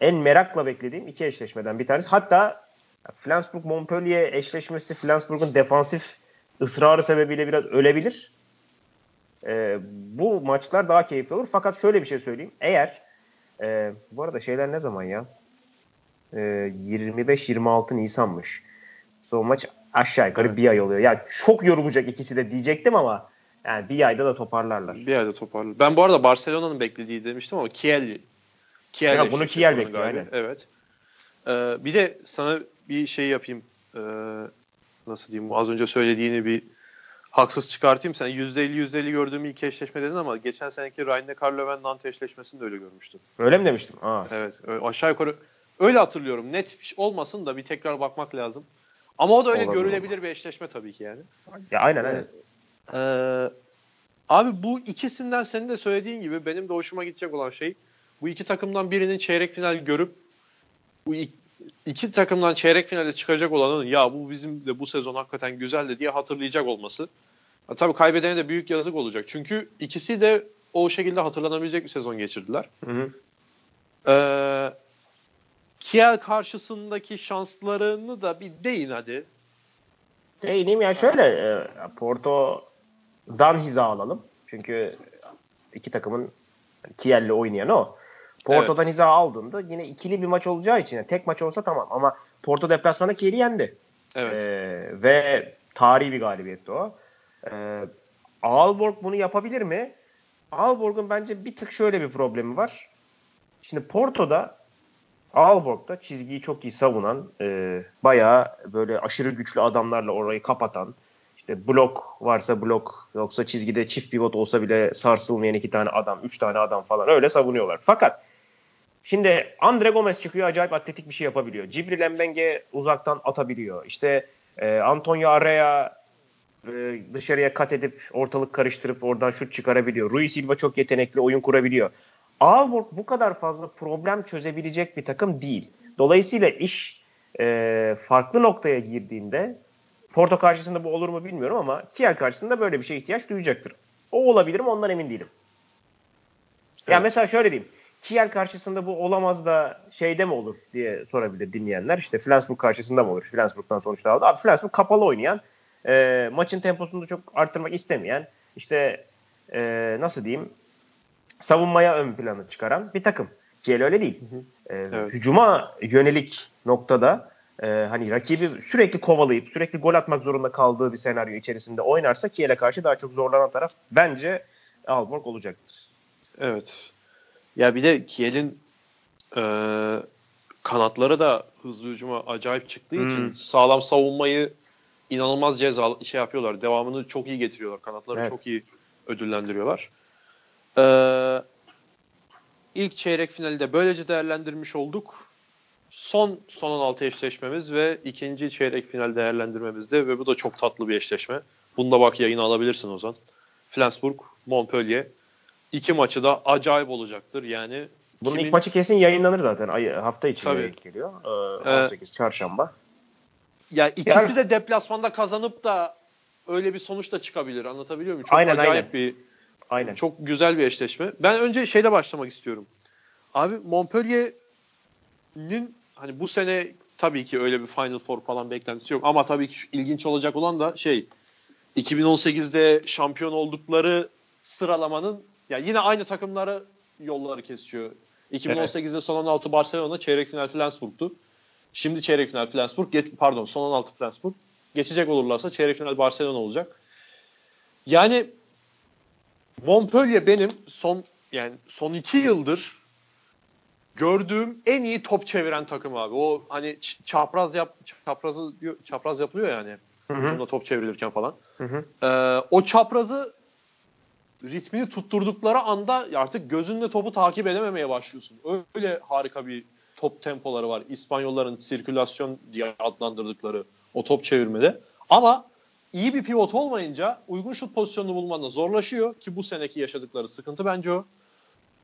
en merakla beklediğim iki eşleşmeden bir tanesi. Hatta Flensburg-Montpellier eşleşmesi Flensburg'un defansif ısrarı sebebiyle biraz ölebilir. E, bu maçlar daha keyifli olur. Fakat şöyle bir şey söyleyeyim. Eğer e, bu arada şeyler ne zaman ya? E, 25-26 Nisan'mış. Son maç aşağı yukarı evet. bir ay oluyor. Yani çok yorulacak ikisi de diyecektim ama yani bir ayda da toparlarlar. Bir ayda toparlar. Ben bu arada Barcelona'nın beklediği demiştim ama Kiel Kiel ya bunu Kiel bekliyor aynen. Evet. Ee, bir de sana bir şey yapayım. Ee, nasıl diyeyim? Az önce söylediğini bir haksız çıkartayım. Sen %50 %50 gördüğüm ilk eşleşme dedin ama geçen seneki Ryan Carlo Nantes eşleşmesini de öyle görmüştüm. Öyle mi demiştim? Aa. Evet. Aşağı yukarı öyle hatırlıyorum. Net olmasın da bir tekrar bakmak lazım. Ama o da öyle Olabilir görülebilir olur. bir eşleşme tabii ki yani. Ya aynen aynen. Ee, abi bu ikisinden senin de söylediğin gibi benim de hoşuma gidecek olan şey bu iki takımdan birinin çeyrek final görüp bu iki takımdan çeyrek finale çıkacak olanın ya bu bizim de bu sezon hakikaten güzeldi diye hatırlayacak olması. Ha, tabii kaybedene de büyük yazık olacak. Çünkü ikisi de o şekilde hatırlanabilecek bir sezon geçirdiler. Hı hı. Ee, Kiel karşısındaki şanslarını da bir değin hadi. Değineyim ya şöyle e, Porto'dan hiza alalım. Çünkü iki takımın Kiel'le oynayan o. Porto'dan evet. hiza aldığında yine ikili bir maç olacağı için yani tek maç olsa tamam ama Porto deplasmanda Kiel'i yendi. Evet. Ee, ve tarihi bir galibiyetti o. Ee, Aalborg bunu yapabilir mi? Aalborg'un bence bir tık şöyle bir problemi var. Şimdi Porto'da Aalborg'da çizgiyi çok iyi savunan, e, bayağı böyle aşırı güçlü adamlarla orayı kapatan, işte blok varsa blok, yoksa çizgide çift pivot olsa bile sarsılmayan iki tane adam, üç tane adam falan öyle savunuyorlar. Fakat şimdi Andre Gomez çıkıyor acayip atletik bir şey yapabiliyor. Cibril Mbenge uzaktan atabiliyor. İşte e, Antonio Arrea e, dışarıya kat edip ortalık karıştırıp oradan şut çıkarabiliyor. Rui Silva çok yetenekli oyun kurabiliyor. Aalborg bu kadar fazla problem çözebilecek bir takım değil. Dolayısıyla iş e, farklı noktaya girdiğinde Porto karşısında bu olur mu bilmiyorum ama Kiel karşısında böyle bir şeye ihtiyaç duyacaktır. O olabilir mi ondan emin değilim. Evet. Yani mesela şöyle diyeyim. Kiel karşısında bu olamaz da şeyde mi olur diye sorabilir dinleyenler. İşte Flensburg karşısında mı olur? Flensburg'dan sonuçta aldı. Abi Flensburg kapalı oynayan, e, maçın temposunu da çok arttırmak istemeyen, işte e, nasıl diyeyim savunmaya ön planı çıkaran bir takım. Kiel öyle değil. Hı hı. Ee, evet. Hücuma yönelik noktada e, hani rakibi sürekli kovalayıp sürekli gol atmak zorunda kaldığı bir senaryo içerisinde oynarsa Kiel'e karşı daha çok zorlanan taraf bence Aalborg olacaktır. Evet. Ya bir de Kiel'in e, kanatları da hızlı hücuma acayip çıktığı hmm. için sağlam savunmayı inanılmaz ceza şey yapıyorlar. Devamını çok iyi getiriyorlar. Kanatları evet. çok iyi ödüllendiriyorlar. Ee, ilk çeyrek finali de böylece değerlendirmiş olduk. Son son 16 eşleşmemiz ve ikinci çeyrek final değerlendirmemizde ve bu da çok tatlı bir eşleşme. Bunda bak yayını alabilirsin o zaman. Flensburg, Montpellier. İki maçı da acayip olacaktır. Yani bunun kimin... ilk maçı kesin yayınlanır zaten. Ay, hafta Tabii. geliyor. Ee, 18 ee, çarşamba. Ya ikisi yani... de deplasmanda kazanıp da öyle bir sonuç da çıkabilir. Anlatabiliyor muyum? Çok aynen, acayip aynen. bir Aynen. Çok güzel bir eşleşme. Ben önce şeyle başlamak istiyorum. Abi Montpellier'in hani bu sene tabii ki öyle bir Final Four falan beklentisi yok ama tabii ki ilginç olacak olan da şey 2018'de şampiyon oldukları sıralamanın ya yine aynı takımları yolları kesiyor. 2018'de son 16 Barcelona, çeyrek final Flensburg'tu. Şimdi çeyrek final Flensburg, geç, pardon son 16 Flensburg. Geçecek olurlarsa çeyrek final Barcelona olacak. Yani Montpellier benim son yani son iki yıldır gördüğüm en iyi top çeviren takım abi. O hani çapraz yap çaprazı çapraz yapılıyor yani. Hücumda top çevrilirken falan. Hı hı. Ee, o çaprazı ritmini tutturdukları anda artık gözünle topu takip edememeye başlıyorsun. Öyle harika bir top tempoları var. İspanyolların sirkülasyon diye adlandırdıkları o top çevirmede. Ama iyi bir pivot olmayınca uygun şut pozisyonunu bulmanda zorlaşıyor ki bu seneki yaşadıkları sıkıntı bence o.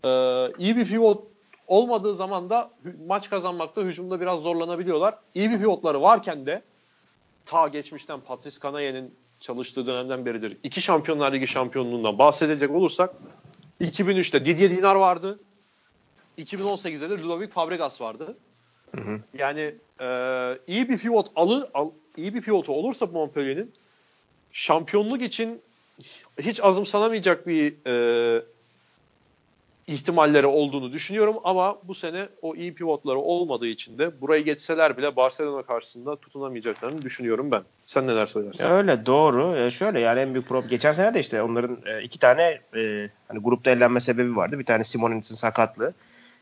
Ee, iyi bir pivot olmadığı zaman da maç kazanmakta hücumda biraz zorlanabiliyorlar. İyi bir pivotları varken de ta geçmişten Patrice Kanaye'nin çalıştığı dönemden beridir. İki Şampiyonlar Ligi şampiyonluğundan bahsedecek olursak 2003'te Didier Dinar vardı. 2018'de de Ludovic Fabregas vardı. Hı hı. Yani e, iyi bir pivot alı al, iyi bir pivotu olursa Montpellier'in şampiyonluk için hiç azımsanamayacak bir e, ihtimalleri olduğunu düşünüyorum ama bu sene o iyi pivotları olmadığı için de burayı geçseler bile Barcelona karşısında tutunamayacaklarını düşünüyorum ben. Sen neler söylersin? Öyle doğru. E, şöyle yani en büyük problem geçen sene de işte onların e, iki tane e, hani grupta elenme sebebi vardı. Bir tane Simonis'in sakatlığı.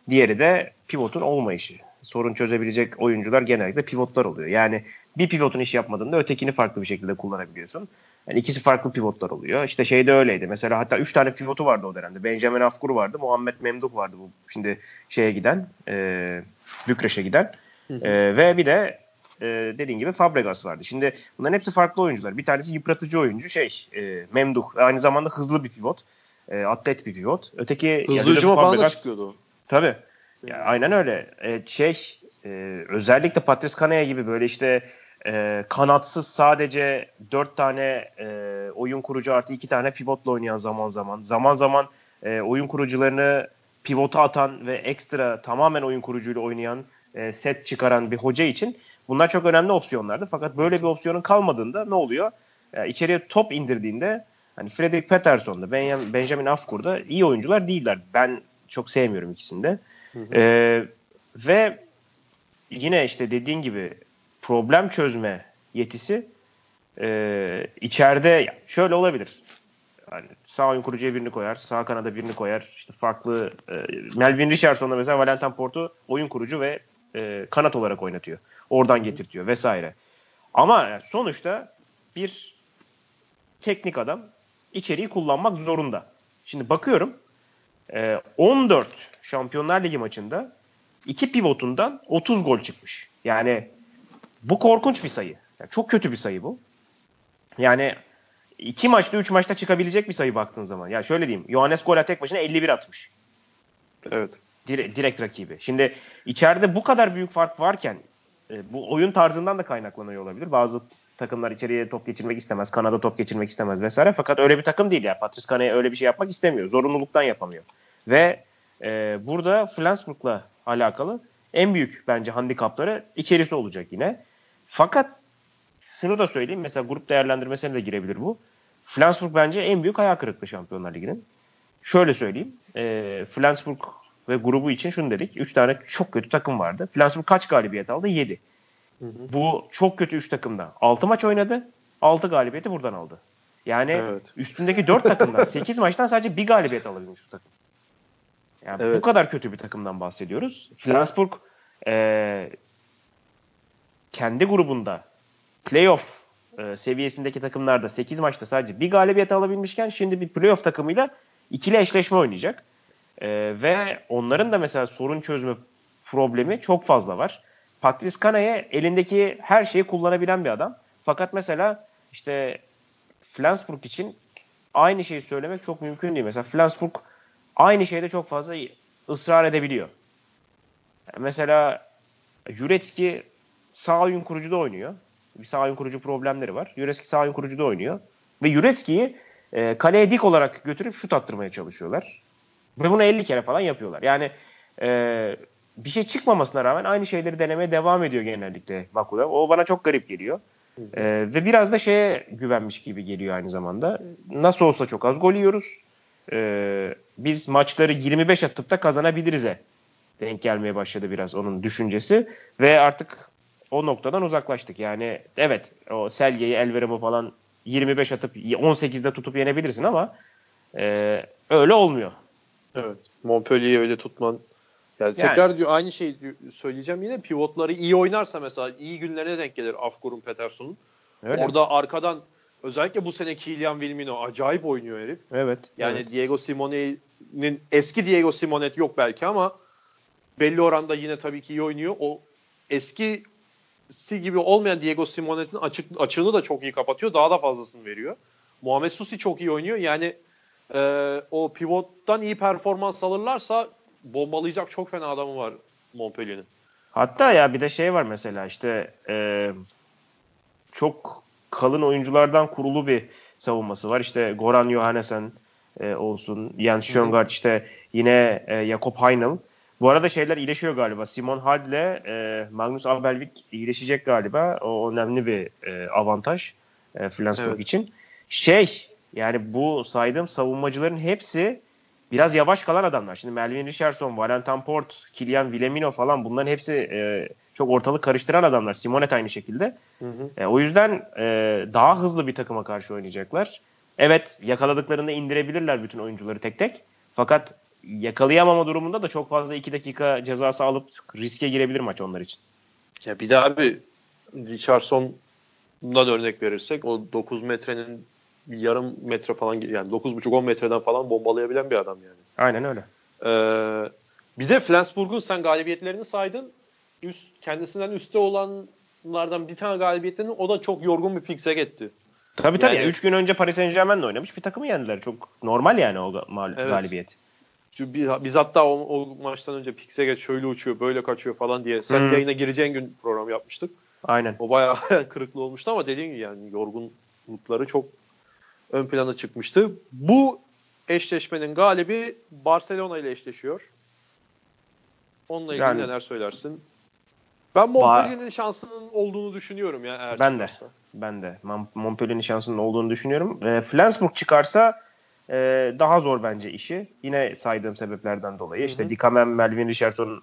Diğeri de pivotun olmayışı. Sorun çözebilecek oyuncular genellikle pivotlar oluyor. Yani bir pivotun iş yapmadığında ötekini farklı bir şekilde kullanabiliyorsun. Yani ikisi farklı pivotlar oluyor. İşte şeyde öyleydi. Mesela hatta 3 tane pivotu vardı o dönemde. Benjamin Afkur vardı. Muhammed Memduh vardı bu şimdi şeye giden e, Bükreş'e giden. E, ve bir de e, dediğin gibi Fabregas vardı. Şimdi bunların hepsi farklı oyuncular. Bir tanesi yıpratıcı oyuncu şey e, Memduh. Aynı zamanda hızlı bir pivot. E, atlet bir pivot. Öteki hızlı hücuma falan da çıkıyordu. Tabii. Ya, aynen öyle. E, şey e, özellikle Patrice Kanaya gibi böyle işte e, kanatsız sadece 4 tane e, oyun kurucu artı 2 tane pivotla oynayan zaman zaman. Zaman zaman e, oyun kurucularını pivota atan ve ekstra tamamen oyun kurucuyla oynayan e, set çıkaran bir hoca için bunlar çok önemli opsiyonlardı. Fakat böyle bir opsiyonun kalmadığında ne oluyor? E, içeriye top indirdiğinde hani Frederick Peterson'da Benjamin Afkur'da iyi oyuncular değiller. Ben çok sevmiyorum ikisini de. Hı hı. E, ve yine işte dediğin gibi problem çözme yetisi e, içeride şöyle olabilir. Yani sağ oyun kurucuya birini koyar, sağ kanada birini koyar. İşte farklı e, Melvin Richardson'da mesela Valentin Port'u oyun kurucu ve e, kanat olarak oynatıyor. Oradan getirtiyor vesaire. Ama sonuçta bir teknik adam içeriği kullanmak zorunda. Şimdi bakıyorum e, 14 Şampiyonlar Ligi maçında iki pivotundan 30 gol çıkmış. Yani bu korkunç bir sayı. Yani çok kötü bir sayı bu. Yani iki maçta üç maçta çıkabilecek bir sayı baktığın zaman. Ya yani şöyle diyeyim. Johannes Gola tek başına 51 atmış. Evet. Dire, direkt rakibi. Şimdi içeride bu kadar büyük fark varken e, bu oyun tarzından da kaynaklanıyor olabilir. Bazı takımlar içeriye top geçirmek istemez. Kanada top geçirmek istemez vesaire. Fakat öyle bir takım değil ya. Patrice Kanaya öyle bir şey yapmak istemiyor. Zorunluluktan yapamıyor. Ve e, burada Flensburg'la alakalı en büyük bence handikapları içerisi olacak yine. Fakat şunu da söyleyeyim. Mesela grup değerlendirmesine de girebilir bu. Flensburg bence en büyük hayal kırıklığı Şampiyonlar Ligi'nin. Şöyle söyleyeyim. E, Flensburg ve grubu için şunu dedik. 3 tane çok kötü takım vardı. Flensburg kaç galibiyet aldı? 7. Bu çok kötü 3 takımda. 6 maç oynadı. 6 galibiyeti buradan aldı. Yani evet. üstündeki 4 takımdan 8 maçtan sadece bir galibiyet alabilmiş bu takım. Yani evet. bu kadar kötü bir takımdan bahsediyoruz. Flensburg e, kendi grubunda playoff e, seviyesindeki takımlarda 8 maçta sadece bir galibiyet alabilmişken şimdi bir playoff takımıyla ikili eşleşme oynayacak. E, ve onların da mesela sorun çözme problemi çok fazla var. Patrice Kanaya elindeki her şeyi kullanabilen bir adam. Fakat mesela işte Flensburg için aynı şeyi söylemek çok mümkün değil. Mesela Flensburg aynı şeyde çok fazla ısrar edebiliyor. Mesela Jurecki sağ oyun kurucuda oynuyor. Bir sağ oyun kurucu problemleri var. Jurecki sağ oyun kurucuda oynuyor. Ve Jurecki'yi e, kaleye dik olarak götürüp şut attırmaya çalışıyorlar. Ve bunu 50 kere falan yapıyorlar. Yani e, bir şey çıkmamasına rağmen aynı şeyleri denemeye devam ediyor genellikle Makuda. O bana çok garip geliyor. E, ve biraz da şeye güvenmiş gibi geliyor aynı zamanda. Nasıl olsa çok az gol yiyoruz. E, biz maçları 25 atıp da kazanabiliriz'e denk gelmeye başladı biraz onun düşüncesi. Ve artık o noktadan uzaklaştık. Yani evet o Selye'yi, Elveram'ı falan 25 atıp 18'de tutup yenebilirsin ama e, öyle olmuyor. Evet. Montpellier'i öyle tutman yani, yani tekrar diyor aynı şeyi söyleyeceğim yine pivotları iyi oynarsa mesela iyi günlerine denk gelir Afgur'un Peterson'un. Orada arkadan özellikle bu sene Kylian Wilmino acayip oynuyor herif. Evet. Yani evet. Diego Simone'nin eski Diego Simonet yok belki ama belli oranda yine tabii ki iyi oynuyor. O eski si gibi olmayan Diego Simonet'in açık, açığını da çok iyi kapatıyor. Daha da fazlasını veriyor. Muhammed Susi çok iyi oynuyor. Yani e, o pivottan iyi performans alırlarsa bombalayacak çok fena adamı var Montpellier'in. Hatta ya bir de şey var mesela işte e, çok kalın oyunculardan kurulu bir savunması var. İşte Goran Johannesen e, olsun, Jens Schöngard işte yine e, Jakob Heinl. Bu arada şeyler iyileşiyor galiba. Simon Hadl ile e, Magnus Abelvik iyileşecek galiba. O önemli bir e, avantaj e, Flensburg evet. için. Şey yani bu saydığım savunmacıların hepsi biraz yavaş kalan adamlar. Şimdi Melvin Richardson, Valentin Port, Kylian Villemino falan bunların hepsi e, çok ortalık karıştıran adamlar. Simonet aynı şekilde. Hı hı. E, o yüzden e, daha hızlı bir takıma karşı oynayacaklar. Evet yakaladıklarında indirebilirler bütün oyuncuları tek tek. Fakat yakalayamama durumunda da çok fazla 2 dakika cezası alıp riske girebilir maç onlar için. Ya bir daha bir Richardson'dan örnek verirsek o 9 metrenin yarım metre falan yani 9,5-10 metreden falan bombalayabilen bir adam yani. Aynen öyle. Ee, bir de Flensburg'un sen galibiyetlerini saydın. Üst, kendisinden üstte olanlardan bir tane galibiyetlerini o da çok yorgun bir piksek etti. Tabii tabii. 3 Yani- gün önce Paris Saint Germain'le oynamış bir takımı yendiler. Çok normal yani o ga- mal- Evet. galibiyet. Biz, hatta o, o maçtan önce Pixeget şöyle uçuyor, böyle kaçıyor falan diye. Sen Hı. yayına gireceğin gün program yapmıştık. Aynen. O bayağı hayal kırıklığı olmuştu ama dediğim gibi yani yorgunlukları çok ön plana çıkmıştı. Bu eşleşmenin galibi Barcelona ile eşleşiyor. Onunla ilgili Yani- neler söylersin? Ben Montpellier'in şansının olduğunu düşünüyorum ya eğer Ben de. çıkarsa. Ben de Mon- Montpellier'in şansının olduğunu düşünüyorum. E, Flensburg çıkarsa e, daha zor bence işi. Yine saydığım sebeplerden dolayı. Hı hı. İşte Dikamen, Melvin Richardson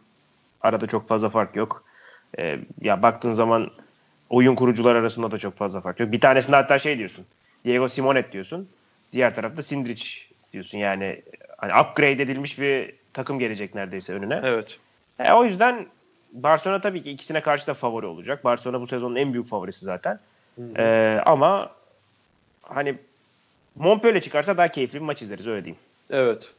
arada çok fazla fark yok. E, ya baktığın zaman oyun kurucular arasında da çok fazla fark yok. Bir tanesinde hatta şey diyorsun. Diego Simonet diyorsun. Diğer tarafta Sindrich diyorsun. Yani hani upgrade edilmiş bir takım gelecek neredeyse önüne. Evet. E, o yüzden Barcelona tabii ki ikisine karşı da favori olacak. Barcelona bu sezonun en büyük favorisi zaten. Hı hı. E, ama hani Montpellier çıkarsa daha keyifli bir maç izleriz öyle diyeyim. Evet.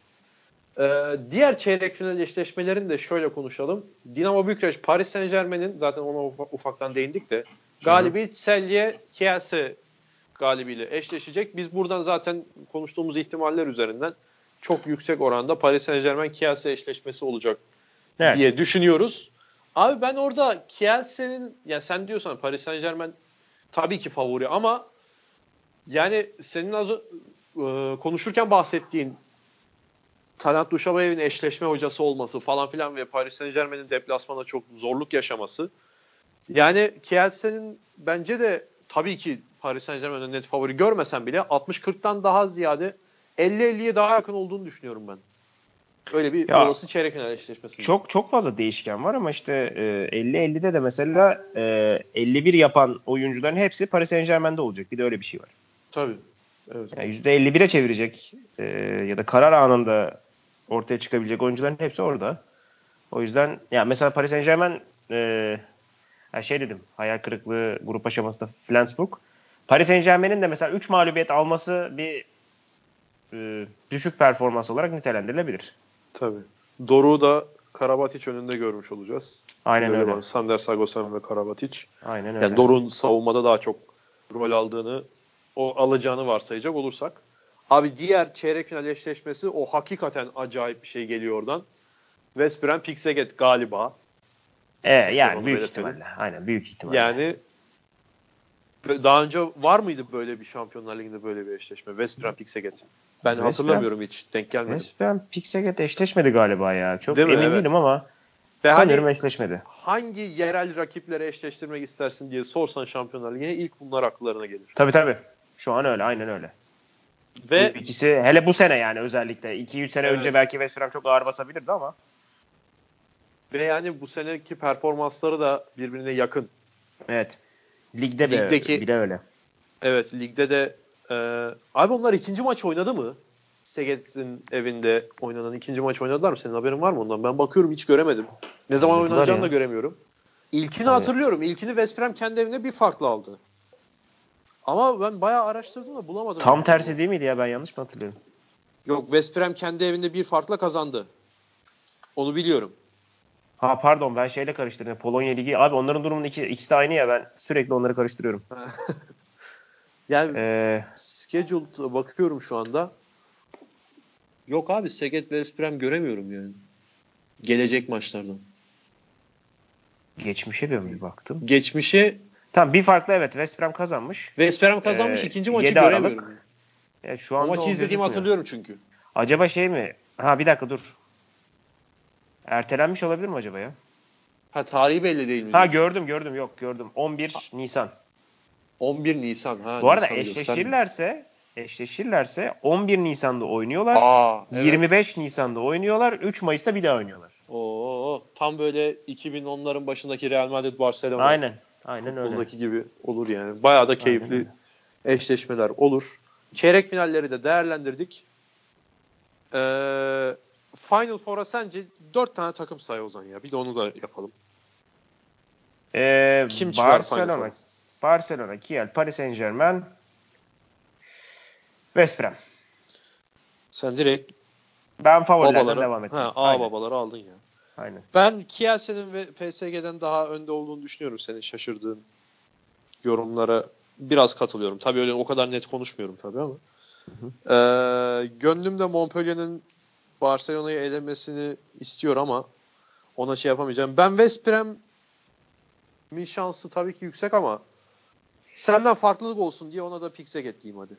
Ee, diğer çeyrek final eşleşmelerini de şöyle konuşalım. Dinamo Bükreş, Paris Saint Germain'in zaten ona ufa- ufaktan değindik de galibi Celje Kielse galibiyle eşleşecek. Biz buradan zaten konuştuğumuz ihtimaller üzerinden çok yüksek oranda Paris Saint Germain Kielse eşleşmesi olacak Evet. diye düşünüyoruz. Abi ben orada Kielse'nin yani sen diyorsan Paris Saint Germain tabii ki favori ama yani senin az e, konuşurken bahsettiğin Talant Duşabayev'in eşleşme hocası olması falan filan ve Paris Saint Germain'in deplasmana çok zorluk yaşaması. Yani Kielse'nin bence de tabii ki Paris Saint Germain'in net favori görmesem bile 60-40'tan daha ziyade 50-50'ye daha yakın olduğunu düşünüyorum ben. Öyle bir Ya, olası çeyrek final eşleşmesi. Çok çok fazla değişken var ama işte e, 50-50'de de mesela e, 51 yapan oyuncuların hepsi Paris Saint Germain'de olacak. Bir de öyle bir şey var. Tabii. Evet. Yani %51'e çevirecek e, ya da karar anında ortaya çıkabilecek oyuncuların hepsi orada. O yüzden ya mesela Paris Saint Germain e, şey dedim hayal kırıklığı grup aşamasında Flensburg. Paris Saint Germain'in de mesela 3 mağlubiyet alması bir e, düşük performans olarak nitelendirilebilir. Tabii. Doruk'u da Karabatic önünde görmüş olacağız. Aynen Böyle öyle. var. Sander Sagosen ve Karabatic. Aynen öyle. Yani Doruk'un savunmada daha çok rol aldığını, o alacağını varsayacak olursak. Abi diğer çeyrek final eşleşmesi o hakikaten acayip bir şey geliyor oradan. West Brom Pixeget galiba. E, yani Onu büyük belirtelim. ihtimalle. Aynen büyük ihtimalle. Yani daha önce var mıydı böyle bir Şampiyonlar Ligi'nde böyle bir eşleşme? West Brom Pixeget. Ben West hatırlamıyorum hiç. Denk gelmedi. West Brom Pixeget eşleşmedi galiba ya. Çok Değil mi? emin Evet. değilim ama Ve sanıyorum hani- eşleşmedi. Hangi yerel rakiplere eşleştirmek istersin diye sorsan Şampiyonlar Ligi'ne ilk bunlar akıllarına gelir. Tabii tabii. Şu an öyle aynen öyle. Ve ikisi hele bu sene yani özellikle 2-3 sene Evet. önce belki West Brom çok ağır basabilirdi ama ve yani bu seneki performansları da birbirine yakın. evet. Ligde de Ligdeki- bile öyle. Evet ligde de e, abi onlar ikinci maç oynadı mı? Seget'in evinde oynanan ikinci maç oynadılar mı? Senin haberin var mı ondan? Ben bakıyorum hiç göremedim. Ne zaman Oynadılar oynanacağını ya. da göremiyorum. İlkini Hani- hatırlıyorum. İlkini West Brom kendi evinde bir farklı aldı. Ama ben bayağı araştırdım da bulamadım. Tam tersi değil miydi ya ben yanlış mı hatırlıyorum? Yok West Brom kendi evinde bir farkla kazandı. Onu biliyorum. Ha pardon ben şeyle karıştırdım. Polonya Ligi. Abi onların durumunun iki, ikisi de aynı ya ben sürekli onları karıştırıyorum. Yani Ee, scheduled bakıyorum şu anda. Yok abi Seget West Brom göremiyorum yani. Gelecek maçlardan. geçmişe bir bir baktım. Geçmişe Tamam bir farklı evet West Brom kazanmış. West Brom kazanmış. Ee, ikinci maçı 7 Aralık. göremiyorum. Evet, şu O anda maçı o izlediğimi gözükmüyor. hatırlıyorum çünkü. Acaba şey mi? Ha bir dakika dur. Ertelenmiş olabilir mi acaba ya? Ha tarihi belli değil mi? Ha gördüm gördüm yok gördüm. 11 Nisan. 11 Nisan. Ha, Bu arada Nisan'ı eşleşirlerse eşleşirlerse 11 Nisan'da oynuyorlar. Aa, evet. 25 Nisan'da oynuyorlar. 3 Mayıs'ta bir daha oynuyorlar. Oo, tam böyle 2010'ların başındaki Real Madrid Barcelona Aynen. Aynen öyle. futboldaki gibi olur yani. Bayağı da keyifli eşleşmeler olur. Çeyrek finalleri de değerlendirdik. Ee, Final Four'a sence 4 tane takım say Ozan ya. Bir de onu da yapalım. Ee, Kim çıkar Final Barcelona, Four'a? Barcelona, Kiel, Paris Saint Germain, West Brom. Sen direkt Ben favorilerden babaları, devam ettim. ha, A Aynen. babaları aldın ya. Aynen. Ben Kielsen'in ve PSG'den daha önde olduğunu düşünüyorum senin şaşırdığın yorumlara biraz katılıyorum. Tabii öyle o kadar net konuşmuyorum tabii ama. Ee, gönlümde Montpellier'in Barcelona'yı elemesini istiyor ama ona şey yapamayacağım. Ben West Brom'in şansı tabii ki yüksek ama senden farklılık olsun diye ona da Pixeget diyeyim hadi.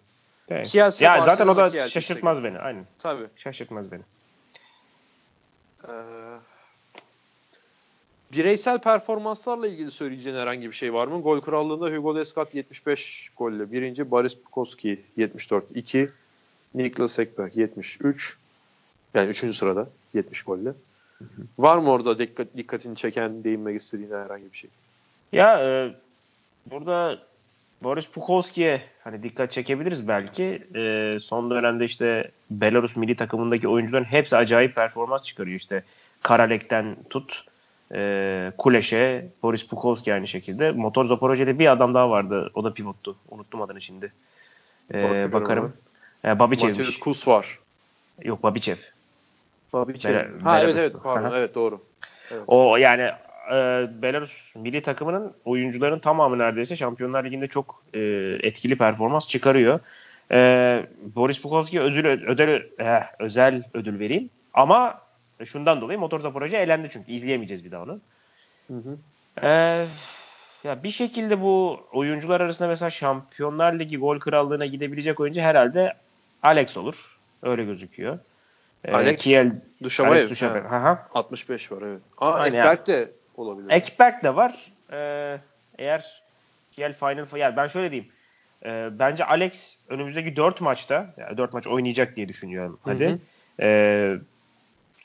Evet. Kielse, ya zaten o Barcelona, da Kiel, şaşırtmaz Pixeget. beni. Aynen. Tabii. Şaşırtmaz beni. Ee, bireysel performanslarla ilgili söyleyeceğin herhangi bir şey var mı? Gol krallığında Hugo Descat 75 golle. Birinci Boris Bukowski 74. 2 Niklas Ekberg 73. Yani üçüncü sırada 70 golle. Var mı orada dikkat, dikkatini çeken, değinmek istediğin herhangi bir şey? Ya e, burada Boris Pukowski'ye hani dikkat çekebiliriz belki. E, son dönemde işte Belarus milli takımındaki oyuncuların hepsi acayip performans çıkarıyor. İşte Karalek'ten tut e, Kuleş'e, Boris Pukowski aynı şekilde. Motor Zaporoje'de bir adam daha vardı. O da pivottu. Unuttum adını şimdi. E, Bakıyorum bakarım. E, Babicev'miş. Kus var. Yok Babicev. Babicev. Bela- Ha evet Belarus. evet pardon Aha. evet doğru. Evet. O yani e, Belarus milli takımının oyuncuların tamamı neredeyse Şampiyonlar Ligi'nde çok e, etkili performans çıkarıyor. E, Boris Pukowski'ye ödül, ödül, eh, özel ödül vereyim. Ama şundan dolayı Motor Zaporojye elendi çünkü. izleyemeyeceğiz bir daha onu. Hı hı. E, ya bir şekilde bu oyuncular arasında mesela Şampiyonlar Ligi gol krallığına gidebilecek oyuncu herhalde Alex olur. Öyle gözüküyor. E, Alex Kiel, Duşamayev. Alex Duşamayev. Ha, Hı hı. 65 var evet. Aa, Aynen Ekberg de olabilir. Ekberg de var. Ee, eğer Kiel Final yani ben şöyle diyeyim. Ee, bence Alex önümüzdeki 4 maçta, yani 4 maç oynayacak diye düşünüyorum. Hadi. Hı hı. Ee,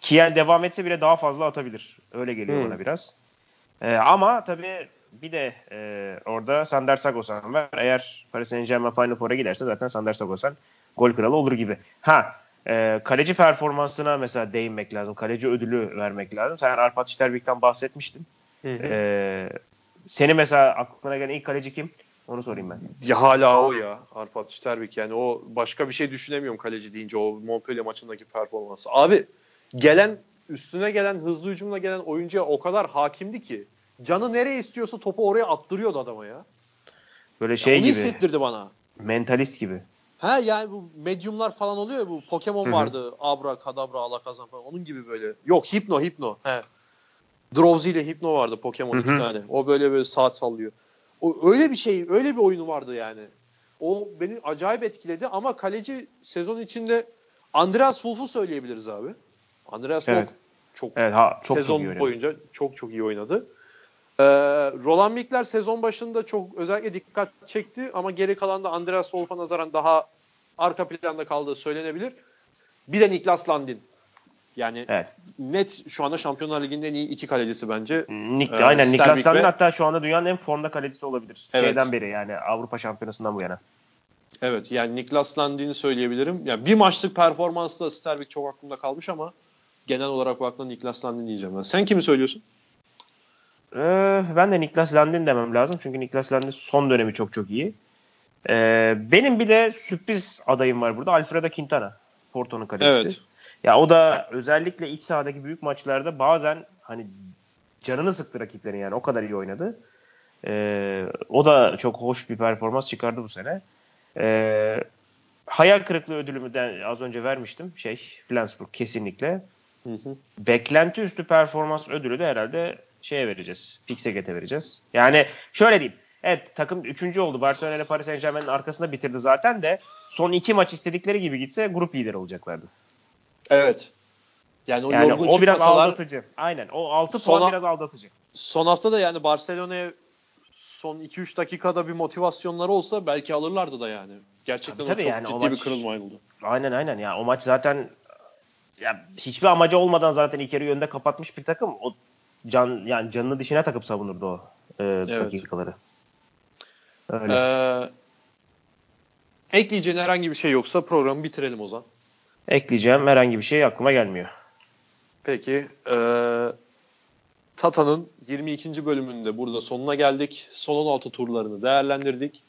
Kiel devam etse bile daha fazla atabilir. Öyle geliyor Hı. bana biraz. Ee, ama tabii bir de e, orada Sander Sagosen var. Eğer Paris Saint Germain Final Four'a giderse zaten Sander Sagosen gol kralı olur gibi. Ha e, kaleci performansına mesela değinmek lazım. Kaleci ödülü vermek lazım. Sen Arpat Şiterbik'ten bahsetmiştin. Hı hı. Ee, seni mesela aklına gelen ilk kaleci kim? Onu sorayım ben. Ya hala o ya Arpat Şiterbik yani o başka bir şey düşünemiyorum kaleci deyince o Montpellier maçındaki performansı. Abi gelen üstüne gelen hızlı hücumla gelen oyuncuya o kadar hakimdi ki canı nereye istiyorsa topu oraya attırıyordu adama ya. Böyle Ya şey onu gibi. hissettirdi bana. Mentalist gibi. Ha yani bu medyumlar falan oluyor ya bu Pokemon Hı hı. vardı. Abra, Kadabra, Alakazam falan. Onun gibi böyle. Yok Hipno, Hipno. He. Drowsy ile Hipno vardı Pokemon Hı iki tane. O böyle böyle saat sallıyor. O öyle bir şey, öyle bir oyunu vardı yani. O beni acayip etkiledi ama kaleci sezon içinde Andreas Wolf'u söyleyebiliriz abi. Andreas Evet. Çok Evet ha çok sezon çok boyunca çok çok iyi oynadı. Ee, Roland Mikler sezon başında çok özellikle dikkat çekti ama geri kalan da Andreas Wolf'a nazaran daha arka planda kaldığı söylenebilir. Bir de Niklas Landin. Yani Evet. net şu anda Şampiyonlar Ligi'nin en iyi iki kalecisi bence. Nick, Ee, aynen Sterling Niklas Landin ve- hatta şu anda dünyanın en formda kalecisi olabilir. Evet. Şeyden beri yani Avrupa Şampiyonası'ndan bu yana. Evet yani Niklas Landin'i söyleyebilirim. Yani bir maçlık performansla Sterling çok aklımda kalmış ama genel olarak baktığımda Niklas Landin diyeceğim ben. Sen kimi söylüyorsun? Ee, ben de Niklas Landin demem lazım. Çünkü Niklas Landin son dönemi çok çok iyi. Ee, benim bir de sürpriz adayım var burada. Alfredo Quintana. Porto'nun kalecisi. Evet. Ya o da özellikle iç sahadaki büyük maçlarda bazen hani canını sıktı rakiplerin yani o kadar iyi oynadı. Ee, o da çok hoş bir performans çıkardı bu sene. Ee, hayal kırıklığı ödülümü de az önce vermiştim. Şey, Flensburg kesinlikle. Hı hı. Beklenti üstü performans ödülü de herhalde şeye vereceğiz. Pixeget'e vereceğiz. Yani şöyle diyeyim. Evet takım 3. oldu. Barcelona ile Paris Saint Germain'in arkasında bitirdi zaten de son iki maç istedikleri gibi gitse grup lideri olacaklardı. Evet. Yani o Yani o biraz aldatıcı. Aynen. O 6 Son puan ha- biraz aldatıcı. son hafta da yani Barcelona'ya son 2-3 dakikada bir motivasyonları olsa belki alırlardı da yani. Gerçekten Tabii o tabii çok yani o ciddi bir maç- kırılma oldu. Aynen aynen ya o maç zaten ya hiçbir amacı olmadan zaten ilk yarı önde kapatmış bir takım. O can yani canını dişine takıp savunurdu o e, dakikaları. Öyle. Ee, ekleyeceğin herhangi bir şey yoksa programı bitirelim o zaman. Ekleyeceğim herhangi bir şey aklıma gelmiyor. Peki. eee Tata'nın 22. bölümünde burada sonuna geldik. Son 16 turlarını değerlendirdik.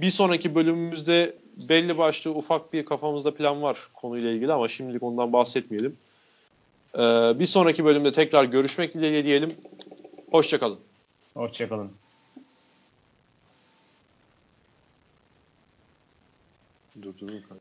Bir sonraki bölümümüzde belli başlı ufak bir kafamızda plan var konuyla ilgili ama şimdilik ondan bahsetmeyelim. Eee, bir sonraki bölümde tekrar görüşmek dileğiyle diyelim. Hoşçakalın. Hoşçakalın. Dur dur.